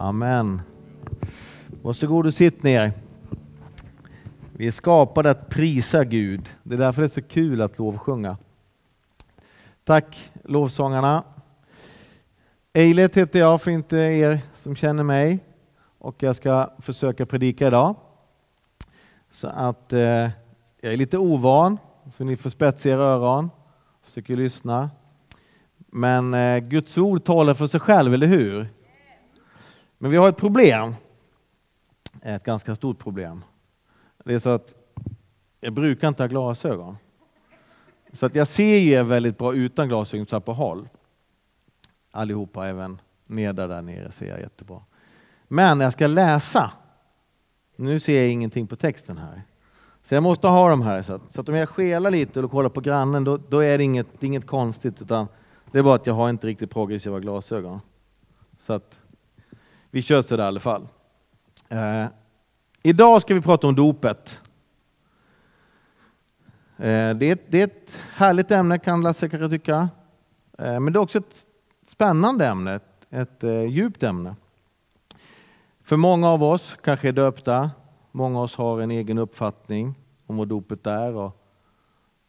Amen. Varsågod och sitt ner. Vi är skapade att prisa Gud. Det är därför det är så kul att lovsjunga. Tack lovsångarna. Eilert heter jag för inte er som känner mig och jag ska försöka predika idag. Så att eh, jag är lite ovan, så ni får spetsa era öron, försöker lyssna. Men eh, Guds ord talar för sig själv, eller hur? Men vi har ett problem. Ett ganska stort problem. Det är så att jag brukar inte ha glasögon. Så att jag ser ju väldigt bra utan glasögon så här på håll. Allihopa, även nere där nere ser jag jättebra. Men när jag ska läsa, nu ser jag ingenting på texten här. Så jag måste ha dem här. Så att, så att om jag skelar lite och kollar på grannen, då, då är det inget, inget konstigt. Utan det är bara att jag har inte riktigt progressiva glasögon. Så att vi kör så där i alla fall. Eh, idag ska vi prata om dopet. Eh, det, är, det är ett härligt ämne kan Lasse kanske tycka. Eh, men det är också ett spännande ämne, ett, ett eh, djupt ämne. För många av oss kanske är döpta. Många av oss har en egen uppfattning om vad dopet är och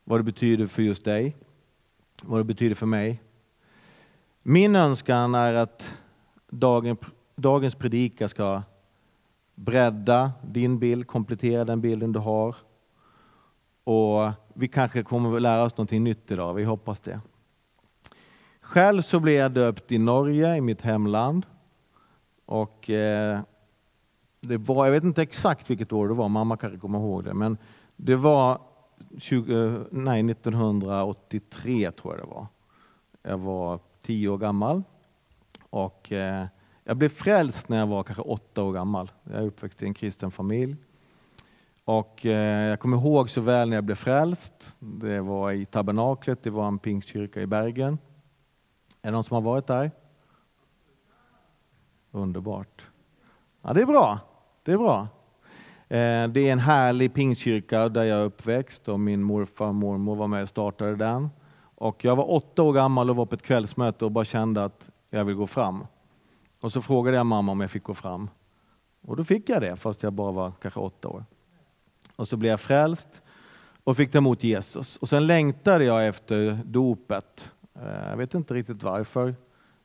vad det betyder för just dig. Vad det betyder för mig. Min önskan är att dagen, dagens predika ska bredda din bild, komplettera den bilden du har. Och vi kanske kommer att lära oss något nytt idag, vi hoppas det. Själv så blev jag döpt i Norge, i mitt hemland. Och eh, det var, jag vet inte exakt vilket år det var, mamma kanske kommer ihåg det, men det var 20, eh, nej, 1983 tror jag det var. Jag var tio år gammal. Och eh, jag blev frälst när jag var kanske åtta år gammal. Jag är uppväxt i en kristen familj. Och eh, jag kommer ihåg så väl när jag blev frälst. Det var i tabernaklet, det var en pingstkyrka i Bergen. Är det någon som har varit där? Underbart. Ja, det är bra. Det är bra. Eh, det är en härlig pingstkyrka där jag är uppväxt och min morfar och mormor var med och startade den. Och jag var åtta år gammal och var på ett kvällsmöte och bara kände att jag vill gå fram. Och så frågade jag mamma om jag fick gå fram. Och då fick jag det, fast jag bara var kanske åtta år. Och så blev jag frälst och fick ta emot Jesus. Och sen längtade jag efter dopet. Eh, jag vet inte riktigt varför.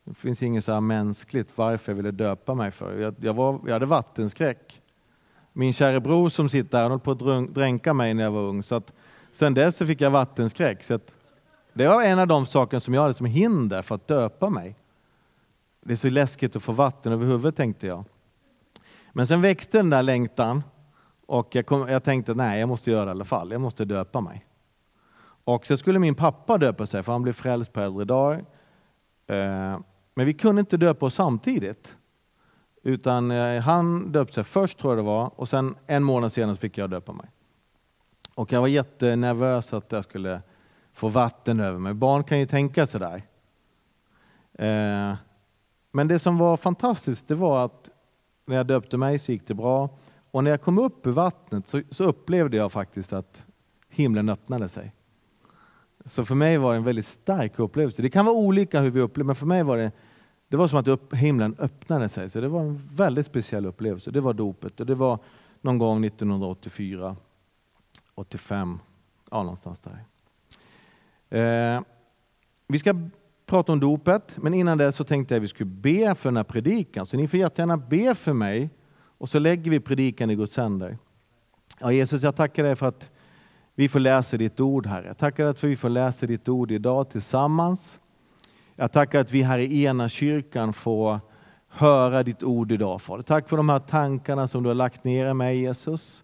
Det finns inget så här mänskligt varför jag ville döpa mig för. Jag, jag, var, jag hade vattenskräck. Min kära bror som sitter här, höll på att dränka mig när jag var ung. Så att, sen dess så fick jag vattenskräck. Så att, det var en av de saker som jag hade som hinder för att döpa mig. Det är så läskigt att få vatten över huvudet tänkte jag. Men sen växte den där längtan och jag, kom, jag tänkte nej, jag måste göra det i alla fall. Jag måste döpa mig. Och så skulle min pappa döpa sig, för han blev frälst på äldre dagar. Eh, men vi kunde inte döpa oss samtidigt. Utan eh, han döpte sig först, tror jag det var, och sen en månad senare fick jag döpa mig. Och jag var jättenervös att jag skulle få vatten över mig. Barn kan ju tänka sådär. Eh, men det som var fantastiskt, det var att när jag döpte mig så gick det bra. Och när jag kom upp ur vattnet så, så upplevde jag faktiskt att himlen öppnade sig. Så för mig var det en väldigt stark upplevelse. Det kan vara olika hur vi upplever, men för mig var det, det var som att upp, himlen öppnade sig. Så det var en väldigt speciell upplevelse. Det var dopet och det var någon gång 1984, 85, ja någonstans där. Eh, vi ska prata om dopet, men innan det så tänkte jag att vi skulle be för den här predikan. Så ni får jättegärna be för mig och så lägger vi predikan i Guds händer. Ja, Jesus, jag tackar dig för att vi får läsa ditt ord, Herre. Jag tackar dig för att vi får läsa ditt ord idag tillsammans. Jag tackar att vi här i ena kyrkan får höra ditt ord idag, Fader. Tack för de här tankarna som du har lagt ner i mig, Jesus.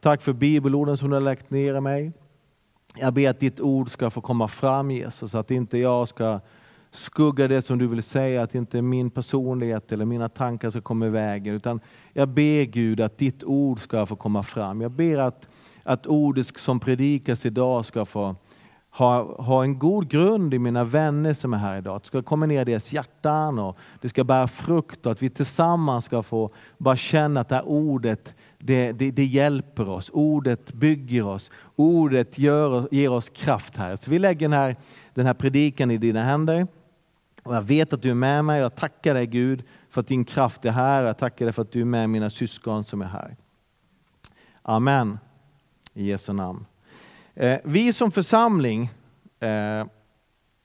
Tack för bibelorden som du har lagt ner i mig. Jag ber att ditt ord ska få komma fram, Jesus, att inte jag ska skugga det som du vill säga, att inte min personlighet eller mina tankar ska komma i vägen. Utan jag ber Gud att ditt ord ska få komma fram. Jag ber att, att ordet som predikas idag ska få ha, ha en god grund i mina vänner som är här idag. Att det ska komma ner i deras hjärtan och det ska bära frukt och att vi tillsammans ska få bara känna att det här ordet det, det, det, hjälper oss. Ordet bygger oss. Ordet gör, ger oss kraft här. Så vi lägger den här, den här predikan i dina händer. Och jag vet att du är med mig. Jag tackar dig Gud för att din kraft är här. Jag tackar dig för att du är med mina syskon som är här. Amen. I Jesu namn. Eh, vi som församling, eh,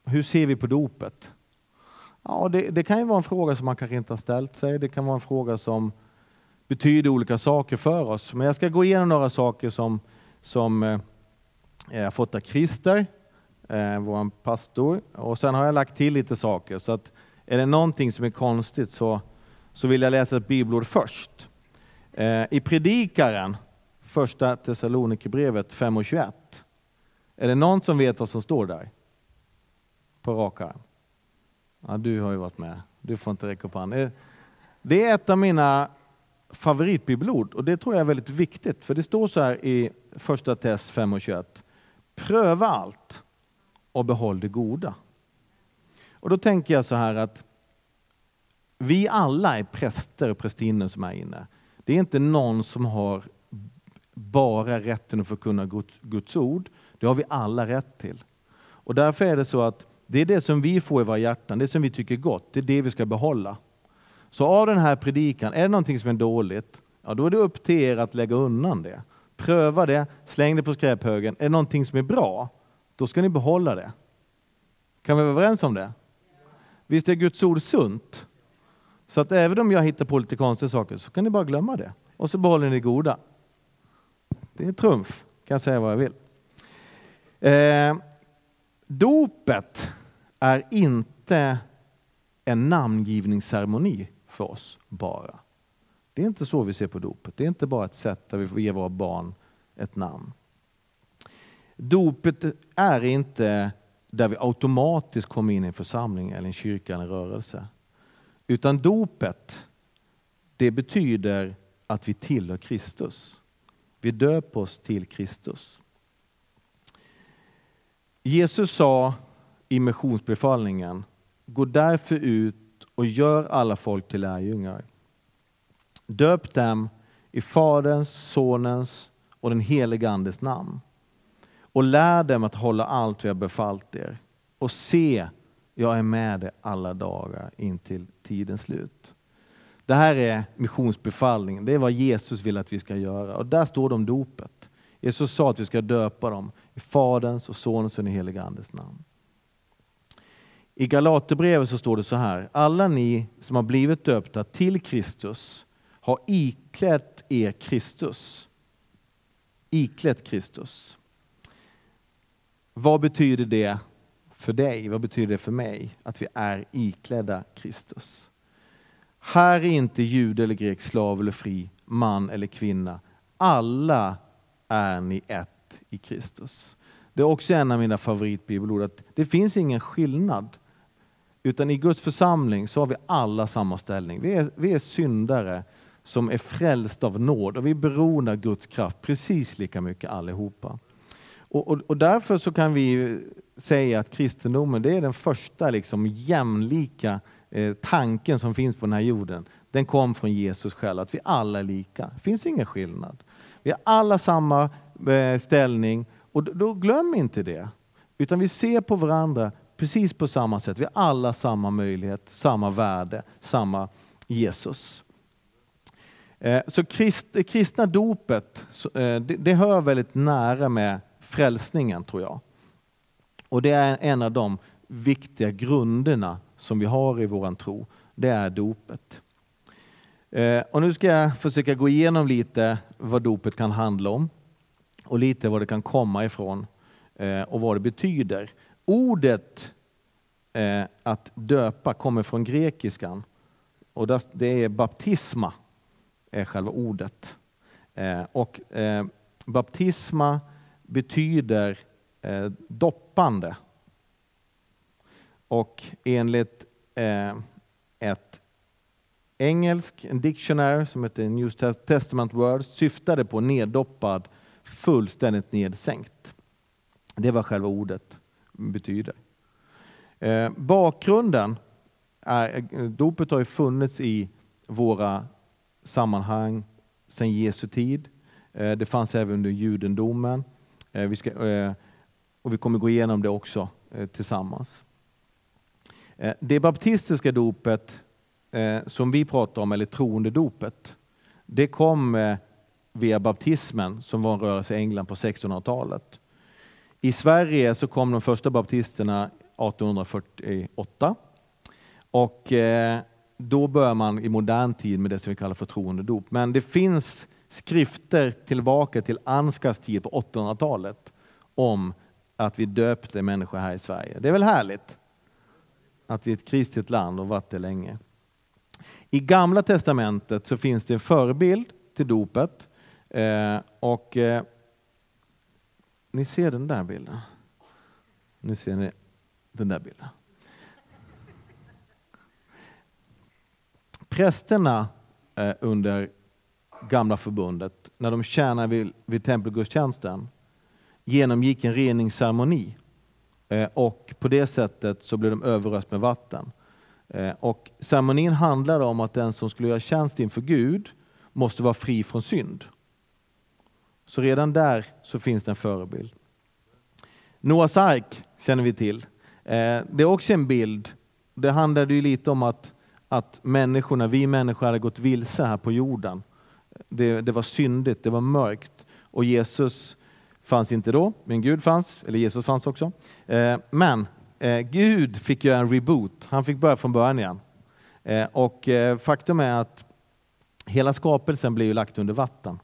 hur ser vi på dopet? Ja, det, det, kan ju vara en fråga som man kanske inte har ställt sig. Det kan vara en fråga som betyder olika saker för oss. Men jag ska gå igenom några saker som, som eh, jag har fått av Christer, eh, vår pastor. Och sen har jag lagt till lite saker. Så att är det någonting som är konstigt så, så vill jag läsa ett bibelord först. Eh, I Predikaren, första Thessalonikerbrevet 5.21. Är det någon som vet vad som står där? På rak arm. Ja, du har ju varit med. Du får inte räcka upp handen. Eh, det är ett av mina favoritbibelord och det tror jag är väldigt viktigt. För det står så här i första test 5 och 21. Pröva allt och behåll det goda. Och då tänker jag så här att vi alla är präster och prästinnor som är inne. Det är inte någon som har bara rätten att förkunna Guds ord. Det har vi alla rätt till. Och därför är det så att det är det som vi får i våra hjärtan, det som vi tycker är gott, det är det vi ska behålla. Så av den här predikan, är det någonting som är dåligt, ja då är det upp till er att lägga undan det. Pröva det, släng det på skräphögen. Är det någonting som är bra, då ska ni behålla det. Kan vi vara överens om det? Visst är Guds ord sunt? Så att även om jag hittar på lite konstiga saker så kan ni bara glömma det. Och så behåller ni det goda. Det är trumf, kan jag säga vad jag vill. Eh, dopet är inte en namngivningsceremoni för oss bara. Det är inte så vi ser på dopet. Det är inte bara ett sätt där vi får ge våra barn ett namn. Dopet är inte där vi automatiskt kommer in i en församling, eller en kyrka eller en rörelse. Utan dopet, det betyder att vi tillhör Kristus. Vi döper oss till Kristus. Jesus sa i missionsbefallningen, gå därför ut och gör alla folk till lärjungar. Döp dem i Faderns, Sonens och den helige Andes namn och lär dem att hålla allt vi har befallt er. Och se, jag är med er alla dagar in till tidens slut. Det här är missionsbefallningen. Det är vad Jesus vill att vi ska göra. Och där står det om dopet. Jesus sa att vi ska döpa dem i Faderns och Sonens och den helige Andes namn. I Galaterbrevet så står det så här. Alla ni som har blivit döpta till Kristus har iklätt er Kristus. Iklätt Kristus. Vad betyder det för dig? Vad betyder det för mig? Att vi är iklädda Kristus. Här är inte jude eller grek, slav eller fri, man eller kvinna. Alla är ni ett i Kristus. Det är också en av mina favoritbibelord, att det finns ingen skillnad. Utan i Guds församling så har vi alla samma ställning. Vi är, vi är syndare som är frälsta av nåd och vi är beroende av Guds kraft precis lika mycket allihopa. Och, och, och, därför så kan vi säga att kristendomen det är den första liksom jämlika eh, tanken som finns på den här jorden. Den kom från Jesus själv, att vi alla är lika. Det finns ingen skillnad. Vi har alla samma eh, ställning och då, då glöm inte det. Utan vi ser på varandra precis på samma sätt. Vi har alla samma möjlighet, samma värde, samma Jesus. Eh, så krist, det kristna dopet, eh, det, det hör väldigt nära med frälsningen tror jag. Och det är en av de viktiga grunderna som vi har i vår tro. Det är dopet. Eh, och nu ska jag försöka gå igenom lite vad dopet kan handla om och lite var det kan komma ifrån eh, och vad det betyder. Ordet eh, att döpa kommer från grekiskan och det är baptisma, är själva ordet. Och baptisma betyder eh, doppande. Och enligt eh, ett engelsk en dictionary som heter New Testament Words syftade på neddoppad, fullständigt nedsänkt. Det var själva ordet betyder. Eh, bakgrunden är, dopet har ju funnits i våra sammanhang sedan Jesu tid. Eh, det fanns även under judendomen. Eh, vi ska, eh, och vi kommer gå igenom det också eh, tillsammans. Eh, det baptistiska dopet eh, som vi pratar om, eller troendedopet, det kom eh, via baptismen som var en rörelse i England på 1600-talet. I Sverige så kom de första baptisterna 1848 och eh, då börjar man i modern tid med det som vi kallar för troendedop. Men det finns skrifter tillbaka till Ansgars tid på 800-talet om att vi döpte människor här i Sverige. Det är väl härligt att vi är ett kristet land och varit det länge. I Gamla Testamentet så finns det en förebild till dopet. Eh, och eh, Ni ser den där bilden. Nu ser ni den där bilden. Prästerna eh, under gamla förbundet, när de tjänade vid, vid tempelgudstjänsten, genomgick en reningsceremoni. Eh, och på det sättet så blev de överöst med vatten. Eh, och ceremonin handlade om att den som skulle göra tjänst inför Gud måste vara fri från synd. Så redan där så finns det en förebild. Noas ark känner vi till. Eh, det är också en bild. Det handlade ju lite om att, att människorna, vi människor hade gått vilse här på jorden. Det, det var syndigt, det var mörkt. Och Jesus fanns inte då, men Gud fanns, eller Jesus fanns också. Eh, men eh, Gud fick göra en reboot, han fick börja från början igen. Eh, och eh, faktum är att hela skapelsen blev lagt under vatten.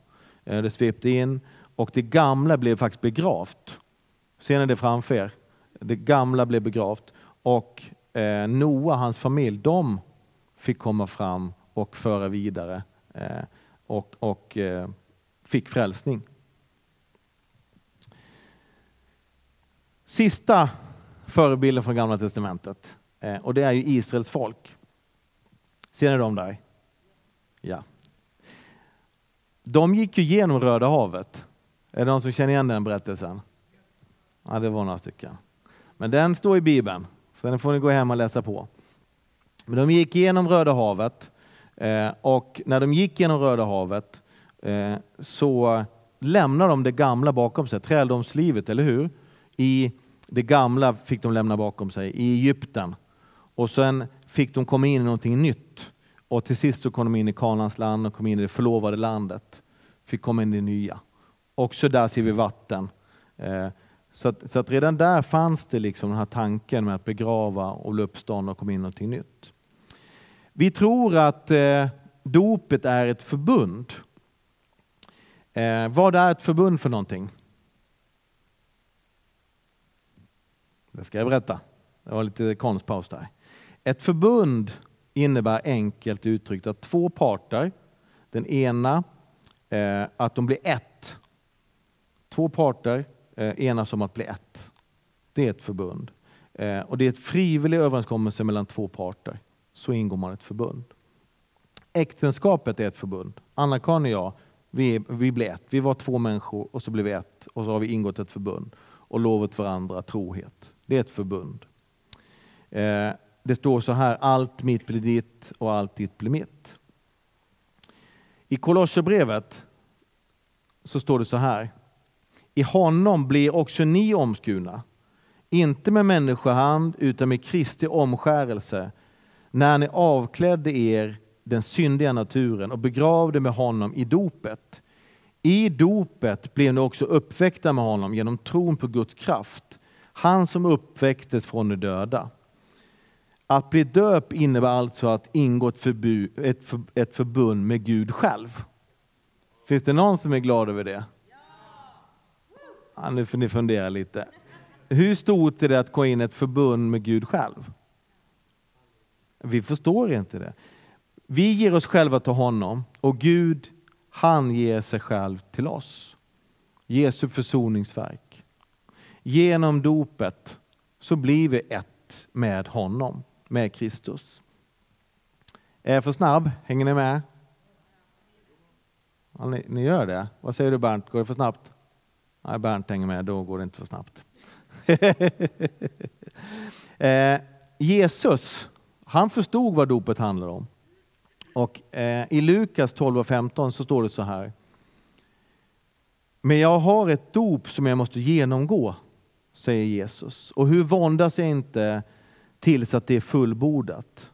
Eh, det svepte in och det gamla blev faktiskt begravt. Ser ni det framför er? Det gamla blev begravt och eh, Noa, hans familj, de fick komma fram och föra vidare och, och eh, fick frälsning. Sista förebilden från Gamla Testamentet, eh, och det är ju Israels folk. Ser ni dem där? Ja. De gick ju genom Röda havet. Är det någon som känner igen den berättelsen? Ja, det var några stycken. Men den står i Bibeln, så den får ni gå hem och läsa på. Men de gick genom Röda havet Eh, och när de gick genom Röda havet eh, så lämnade de det gamla bakom sig, träldomslivet, eller hur? I det gamla fick de lämna bakom sig i Egypten. Och sen fick de komma in i någonting nytt. Och till sist så kom de in i Kanans land och kom in i det förlovade landet. Fick komma in i det nya. Också där ser vi vatten. Eh, så att, så att, redan där fanns det liksom den här tanken med att begrava och bli uppstånd och komma in i någonting nytt. Vi tror att eh, dopet är ett förbund. Eh, vad är ett förbund för någonting? Det ska jag berätta. Det var lite konstpaus där. Ett förbund innebär enkelt uttryckt att två parter, den ena, eh, att de blir ett. Två parter eh, enas om att bli ett. Det är ett förbund. Eh, och det är ett frivillig överenskommelse mellan två parter. Så ingår man ett förbund. Äktenskapet är ett förbund. Anna-Karin och jag, vi, vi blev ett. Vi var två människor och så blev vi ett och så har vi ingått ett förbund och lovat varandra trohet. Det är ett förbund. Eh, det står så här, allt mitt blir ditt och allt ditt blir mitt. I Kolosserbrevet så står det så här. I honom blir också ni omskurna, inte med människohand utan med Kristi omskärelse, när ni avklädde er den syndiga naturen och begravde med honom i dopet. I dopet blev ni också uppväckta med honom genom tron på Guds kraft han som uppväcktes från de döda. Att bli döpt innebär alltså att ingå ett, förbud, ett, för, ett förbund med Gud själv. Finns det någon som är glad över det? Ja, nu får ni fundera lite. Hur stort är det att gå in i ett förbund med Gud själv? Vi förstår inte det. Vi ger oss själva till honom och Gud, han ger sig själv till oss. Jesu försoningsverk. Genom dopet så blir vi ett med honom, med Kristus. Är jag för snabb? Hänger ni med? Ja, ni, ni, gör det? Vad säger du Bernt, går det för snabbt? Nej, Bernt hänger med, då går det inte för snabbt. eh, Jesus, han förstod vad dopet handlar om. Och eh, I Lukas 12 och 15 så står det så här. Men jag har ett dop som jag måste genomgå säger Jesus. Och hur våndas jag inte tills att det är fullbordat.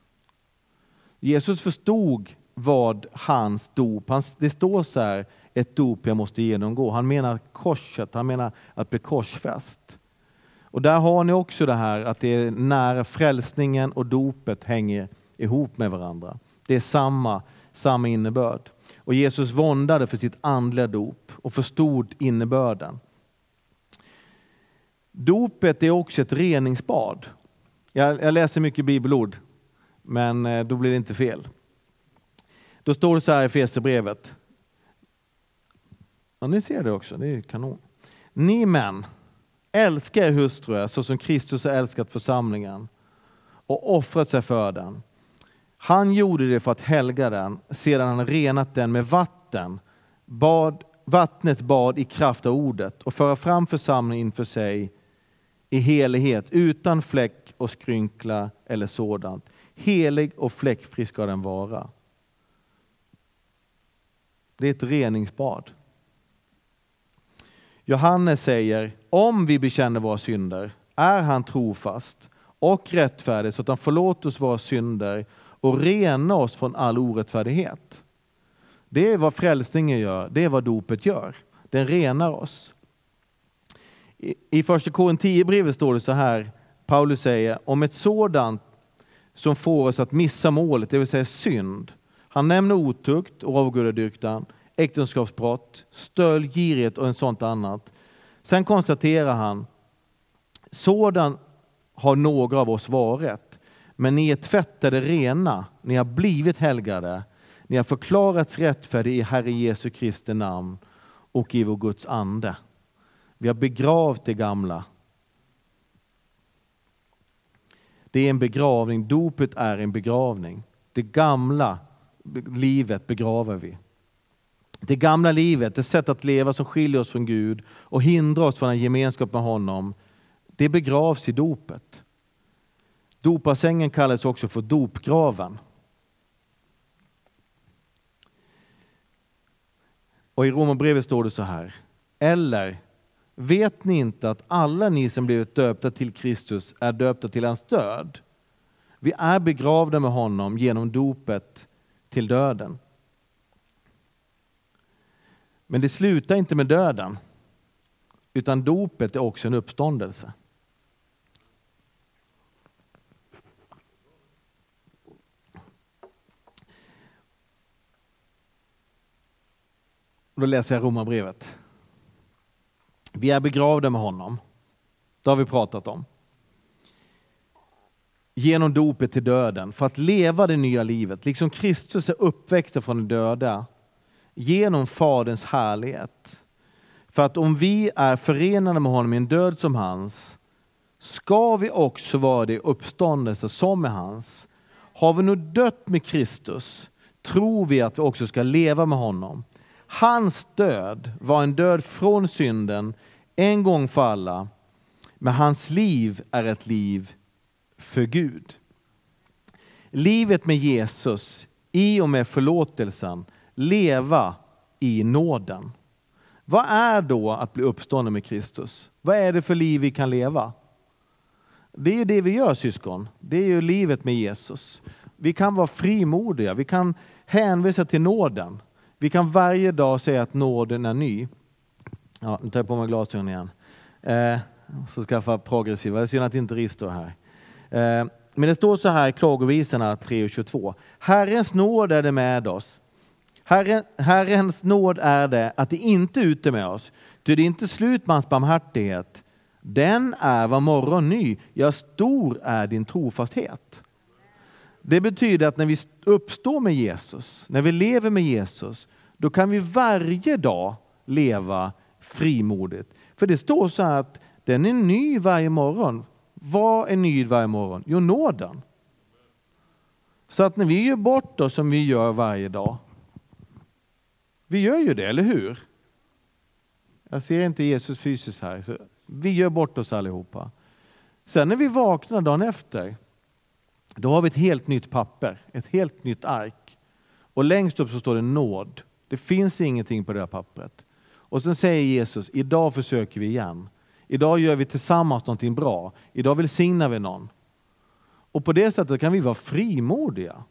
Jesus förstod vad hans dop, hans, det står så här, ett dop jag måste genomgå. Han menar korset, han menar att bli korsfäst. Och där har ni också det här att det är när frälsningen och dopet hänger ihop med varandra. Det är samma, samma innebörd. Och Jesus våndade för sitt andliga dop och förstod innebörden. Dopet är också ett reningsbad. Jag, jag läser mycket bibelord, men eh, då blir det inte fel. Då står det så här i Fesebrevet. Ja, ni ser det också, det är kanon. Ni män, älska er hustru så som Kristus har älskat församlingen och offrat sig för den. Han gjorde det för att helga den sedan han renat den med vatten, bad, vattnets bad i kraft av ordet och föra fram församlingen inför sig i helighet utan fläck och skrynkla eller sådant. Helig och fläckfri ska den vara. Det är ett reningsbad. Johannes säger, om vi bekänner våra synder är han trofast och rättfärdig så att han förlåter oss våra synder och renar oss från all orättfärdighet. Det är vad frälsningen gör, det är vad dopet gör. Den renar oss. I första Korinthierbrevet står det så här, Paulus säger, om ett sådant som får oss att missa målet, det vill säga synd. Han nämner otukt och avgudadyrkan, äktenskapsbrott, stöld, girighet och en sånt annat. Sen konstaterar han, sådan har några av oss varit, men ni är tvättade rena, ni har blivit helgade, ni har förklarats rättfärdiga i Herre Jesu Kristi namn och i vår Guds ande. Vi har begravt det gamla. Det är en begravning, dopet är en begravning. Det gamla livet begraver vi. Det gamla livet, det sätt att leva som skiljer oss från Gud och hindrar oss från en gemenskap med honom, det begravs i dopet. Dopasängen kallas också för dopgraven. Och i Romarbrevet står det så här. Eller vet ni inte att alla ni som blivit döpta till Kristus är döpta till hans död? Vi är begravda med honom genom dopet till döden. Men det slutar inte med döden, utan dopet är också en uppståndelse. Då läser jag Romarbrevet. Vi är begravda med honom. Det har vi pratat om. Genom dopet till döden, för att leva det nya livet. Liksom Kristus är uppväxt från de döda genom Faderns härlighet. För att om vi är förenade med honom i en död som hans, ska vi också vara det i uppståndelse som är hans. Har vi nu dött med Kristus, tror vi att vi också ska leva med honom. Hans död var en död från synden, en gång för alla, men hans liv är ett liv för Gud. Livet med Jesus, i och med förlåtelsen, leva i nåden. Vad är då att bli uppstånden med Kristus? Vad är det för liv vi kan leva? Det är ju det vi gör syskon. Det är ju livet med Jesus. Vi kan vara frimodiga, vi kan hänvisa till nåden. Vi kan varje dag säga att nåden är ny. Ja, nu tar jag på mig glasögonen igen. Eh, så skaffa progressiva. Det är synd att inte Riz står här. Eh, men det står så här i Klagovisorna 3.22. Herrens nåd är det med oss. Herren, Herrens nåd är det att det inte är ute med oss, ty det är inte slut med hans barmhärtighet. Den är var morgon ny, ja stor är din trofasthet. Det betyder att när vi uppstår med Jesus, när vi lever med Jesus, då kan vi varje dag leva frimodigt. För det står så här att den är ny varje morgon. Vad är ny varje morgon? Jo, nåden. Så att när vi gör bort oss som vi gör varje dag, vi gör ju det, eller hur? Jag ser inte Jesus fysiskt här. Så vi gör bort oss allihopa. Sen när vi vaknar dagen efter, då har vi ett helt nytt papper, ett helt nytt ark. Och längst upp så står det nåd. Det finns ingenting på det här pappret. Och sen säger Jesus, idag försöker vi igen. Idag gör vi tillsammans någonting bra. Idag välsignar vi någon. Och på det sättet kan vi vara frimodiga.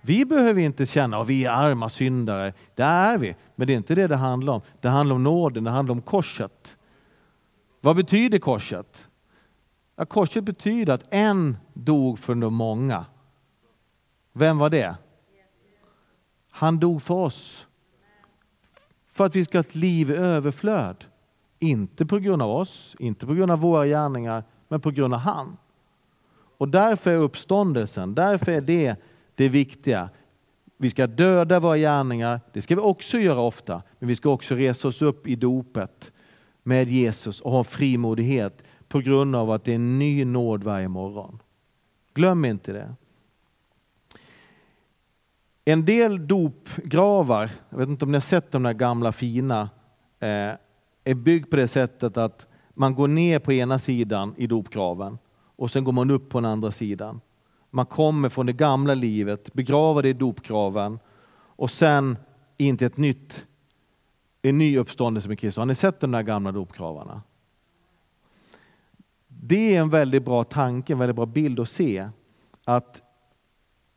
Vi behöver inte känna att vi är arma syndare. Det är vi. Men det är inte det det handlar om. Det handlar om nåden, det handlar om korset. Vad betyder korset? Ja, korset betyder att en dog för de många. Vem var det? Han dog för oss. För att vi ska ha ett liv i överflöd. Inte på grund av oss, inte på grund av våra gärningar, men på grund av han. Och därför är uppståndelsen, därför är det det viktiga. Vi ska döda våra gärningar, det ska vi också göra ofta, men vi ska också resa oss upp i dopet med Jesus och ha frimodighet på grund av att det är en ny nåd varje morgon. Glöm inte det. En del dopgravar, jag vet inte om ni har sett de där gamla fina, eh, är byggd på det sättet att man går ner på ena sidan i dopgraven och sen går man upp på den andra sidan. Man kommer från det gamla livet, begraver det i dopgraven och sen in till ett nytt, en ny uppståndelse med Kristus. Har ni sett de där gamla dopgravarna? Det är en väldigt bra tanke, en väldigt bra bild att se att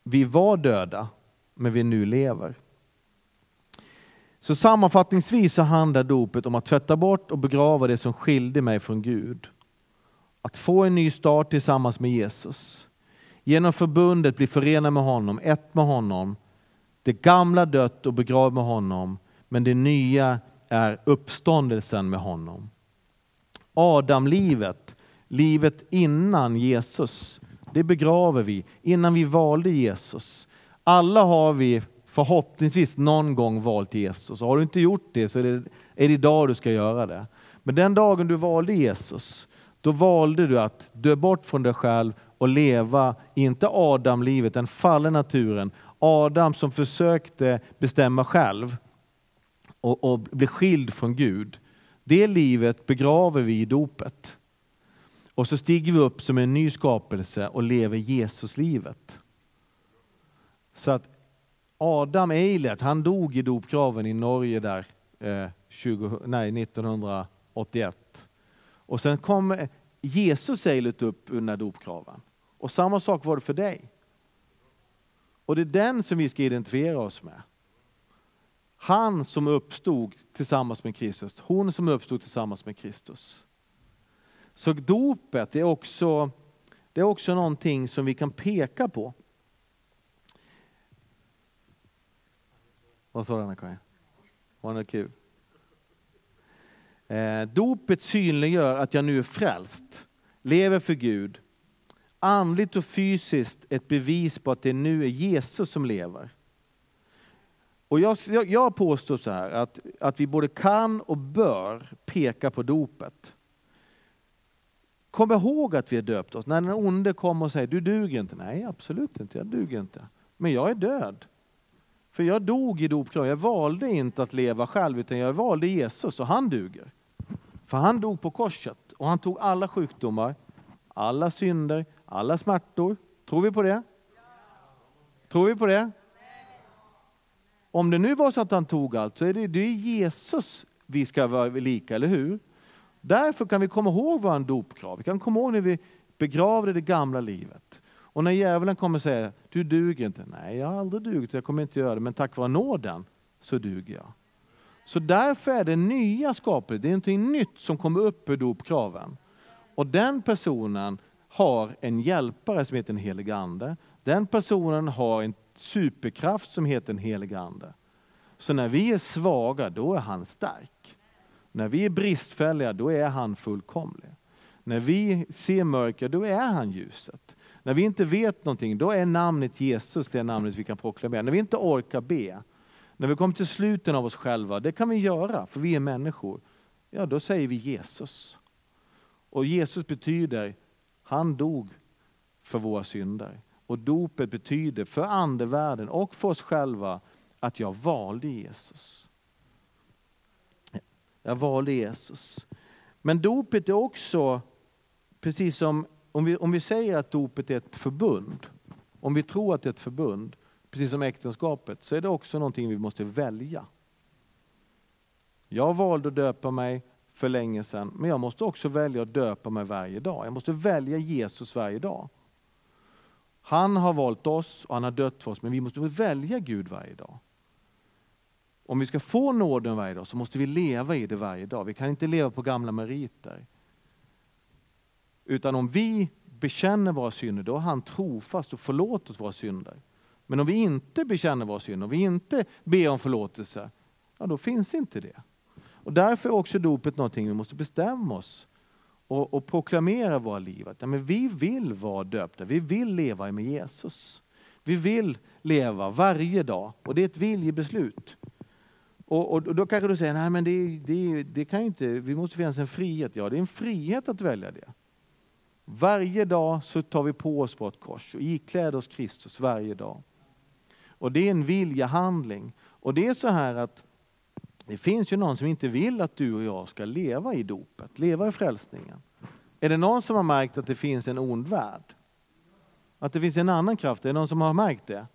vi var döda, men vi nu lever. Så sammanfattningsvis så handlar dopet om att tvätta bort och begrava det som skilde mig från Gud. Att få en ny start tillsammans med Jesus. Genom förbundet bli förenad med honom, ett med honom. Det gamla dött och begravt med honom, men det nya är uppståndelsen med honom. Adamlivet, livet innan Jesus, det begraver vi innan vi valde Jesus. Alla har vi förhoppningsvis någon gång valt Jesus. Har du inte gjort det så är det, är det idag du ska göra det. Men den dagen du valde Jesus, då valde du att dö bort från dig själv och leva, inte Adam-livet, den fallna naturen. Adam som försökte bestämma själv och, och bli skild från Gud. Det livet begraver vi i dopet. Och så stiger vi upp som en ny skapelse och lever Jesuslivet. Så att Adam Eilert, han dog i dopgraven i Norge där eh, 20, nej, 1981. Och sen kom Jesus Eilert upp under dopgraven. Och samma sak var det för dig. Och det är den som vi ska identifiera oss med. Han som uppstod tillsammans med Kristus, hon som uppstod tillsammans med Kristus. Så dopet är också, det är också någonting som vi kan peka på. Vad sa du Anna-Karin? Var det kul? Eh, dopet synliggör att jag nu är frälst, lever för Gud. Andligt och fysiskt ett bevis på att det nu är Jesus som lever. Och jag, jag påstår så här att, att vi både kan och bör peka på dopet. Kom ihåg att vi är döpt oss. När den onde kommer och säger du duger inte. Nej, absolut inte, jag duger inte. Men jag är död. För jag dog i dopgraven. Jag valde inte att leva själv, utan jag valde Jesus och han duger. För han dog på korset och han tog alla sjukdomar, alla synder, alla smärtor. Tror vi på det? Tror vi på det? Om det nu var så att han tog allt, så är det, det är Jesus vi ska vara lika, eller hur? Därför kan vi komma ihåg vår dopkrav. Vi kan komma ihåg när vi begravde det gamla livet. Och när djävulen kommer och säger, du duger inte. Nej, jag har aldrig dugit, jag kommer inte göra det, men tack vare nåden så duger jag. Så därför är det nya skapet, det är någonting nytt som kommer upp ur dopkraven. Och den personen har en hjälpare som heter den helige Ande. Den personen har en superkraft som heter den helige Ande. Så när vi är svaga, då är han stark. När vi är bristfälliga, då är han fullkomlig. När vi ser mörker, då är han ljuset. När vi inte vet någonting, då är namnet Jesus det namnet vi kan proklamera. När vi inte orkar be, när vi kommer till sluten av oss själva, det kan vi göra för vi är människor. Ja, då säger vi Jesus. Och Jesus betyder, han dog för våra synder. Och dopet betyder för andevärlden och för oss själva att jag valde Jesus. Jag valde Jesus. Men dopet är också, precis som om vi, om vi säger att dopet är ett förbund, om vi tror att det är ett förbund, precis som äktenskapet, så är det också någonting vi måste välja. Jag valde att döpa mig för länge sedan, men jag måste också välja att döpa mig varje dag. Jag måste välja Jesus varje dag. Han har valt oss och han har dött för oss, men vi måste välja Gud varje dag. Om vi ska få nåden varje dag så måste vi leva i det varje dag. Vi kan inte leva på gamla meriter. Utan om vi bekänner våra synder, då är han trofast och förlåter oss våra synder. Men om vi inte bekänner våra synder, om vi inte ber om förlåtelse, ja då finns inte det. Och därför är också dopet någonting vi måste bestämma oss och, och proklamera våra liv. Att, ja, men vi vill vara döpta, vi vill leva med Jesus. Vi vill leva varje dag och det är ett viljebeslut. Och, och, och då kanske du säger, nej men det, det, det kan inte, vi måste finnas en frihet. Ja, det är en frihet att välja det. Varje dag så tar vi på oss vårt kors och ikläder oss Kristus varje dag. Och det är en viljahandling. Och det är så här att det finns ju någon som inte vill att du och jag ska leva i dopet, leva i frälsningen. Är det någon som har märkt att det finns en ond värld? Att det finns en annan kraft? Är det någon som har märkt det?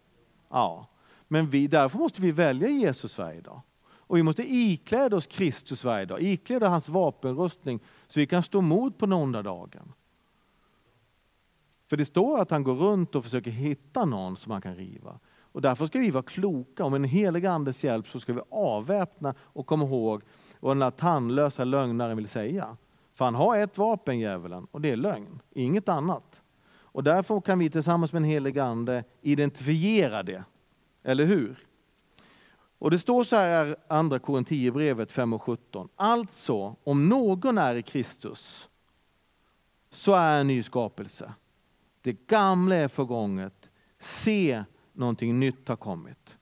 Ja. Men vi, därför måste vi välja Jesus varje dag. Och vi måste ikläda oss Kristus varje dag, ikläda hans vapenrustning så vi kan stå emot på den onda dagen. För det står att han går runt och försöker hitta någon som han kan riva. Och därför ska vi vara kloka. Och med en helig andes hjälp så ska vi avväpna och komma ihåg vad den där tandlösa lögnaren vill säga. För han har ett vapen, djävulen, och det är lögn, inget annat. Och därför kan vi tillsammans med en helig ande identifiera det. Eller hur? Och det står så här i andra Korinthierbrevet 5 och 17. Alltså, om någon är i Kristus så är en ny skapelse. Det gamla är förgånget. Se, någonting nytt har kommit.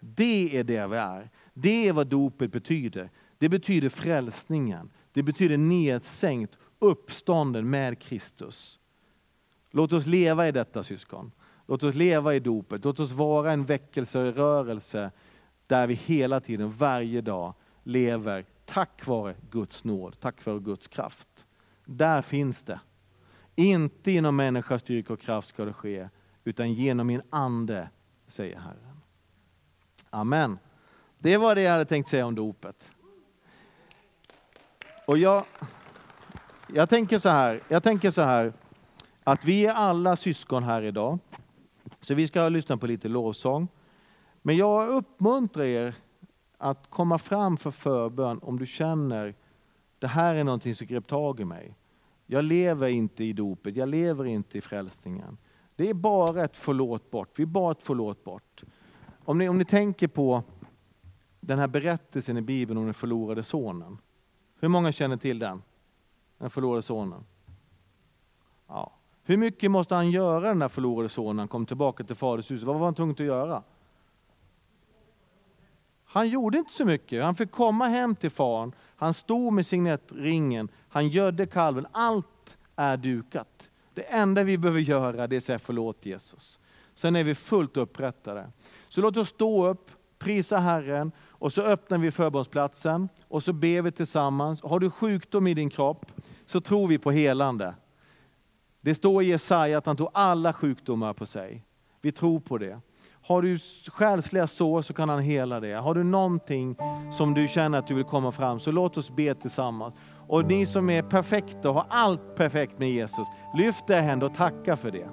Det är det vi är. Det är vad dopet betyder. Det betyder frälsningen. Det betyder nedsänkt, uppstånden med Kristus. Låt oss leva i detta syskon. Låt oss leva i dopet. Låt oss vara en väckelserörelse där vi hela tiden, varje dag, lever tack vare Guds nåd, tack vare Guds kraft. Där finns det. Inte inom människas styrka och kraft ska det ske, utan genom min ande, säger Herren. Amen. Det var det jag hade tänkt säga om dopet. Och jag, jag, tänker så här, jag tänker så här, att vi är alla syskon här idag. Så vi ska lyssna på lite lovsång. Men jag uppmuntrar er att komma fram för förbön om du känner det här är någonting som grep tag i mig. Jag lever inte i dopet, jag lever inte i frälsningen. Det är bara ett förlåt bort. Vi är bara ett förlåt bort. Om ni, om ni tänker på den här berättelsen i Bibeln om den förlorade sonen. Hur många känner till den? Den förlorade sonen. Ja. Hur mycket måste han göra den där förlorade sonen han kom tillbaka till faders hus? Vad var han tvungen att göra? Han gjorde inte så mycket. Han fick komma hem till faren. Han stod med signettringen. Han gödde kalven. Allt är dukat. Det enda vi behöver göra det är att säga förlåt Jesus. Sen är vi fullt upprättade. Så låt oss stå upp, prisa Herren och så öppnar vi förbundsplatsen och så ber vi tillsammans. Har du sjukdom i din kropp så tror vi på helande. Det står i Jesaja att han tog alla sjukdomar på sig. Vi tror på det. Har du själsliga sår så kan han hela det. Har du någonting som du känner att du vill komma fram så låt oss be tillsammans. Och ni som är perfekta och har allt perfekt med Jesus, lyft er händer och tacka för det.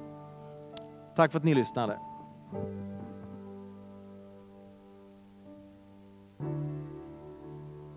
Tack för att ni lyssnade.